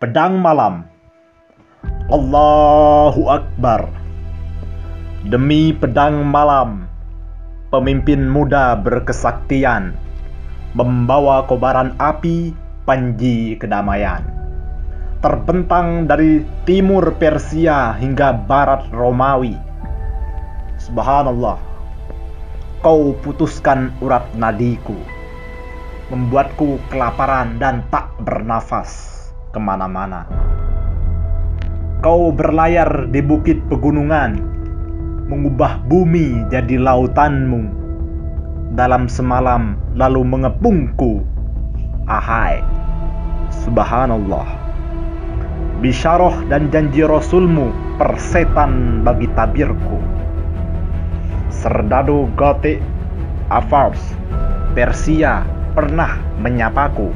Pedang Malam. Allahu Akbar. Demi pedang malam Pemimpin muda berkesaktian Membawa kobaran api Panji kedamaian. Terbentang dari timur Persia hingga barat Romawi. Subhanallah Kau putuskan urat nadiku Membuatku kelaparan dan tak bernafas ke mana-mana. Kau berlayar di bukit pegunungan, mengubah bumi jadi lautanmu. Dalam semalam lalu mengepungku. Ahai, subhanallah. Bisharoh dan janji Rasulmu persetan bagi tabirku. Serdadu Gotik Afars, Persia pernah menyapaku.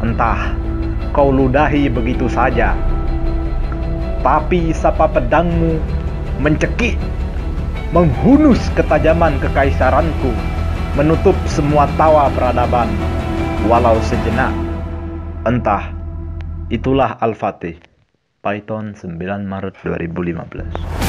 Entah kau ludahi begitu saja. Tapi sapa pedangmu mencekik, menghunus ketajaman kekaisaranku, menutup semua tawa peradaban, walau sejenak. Entah, itulah Al-Fatih. Python 9 Maret 2015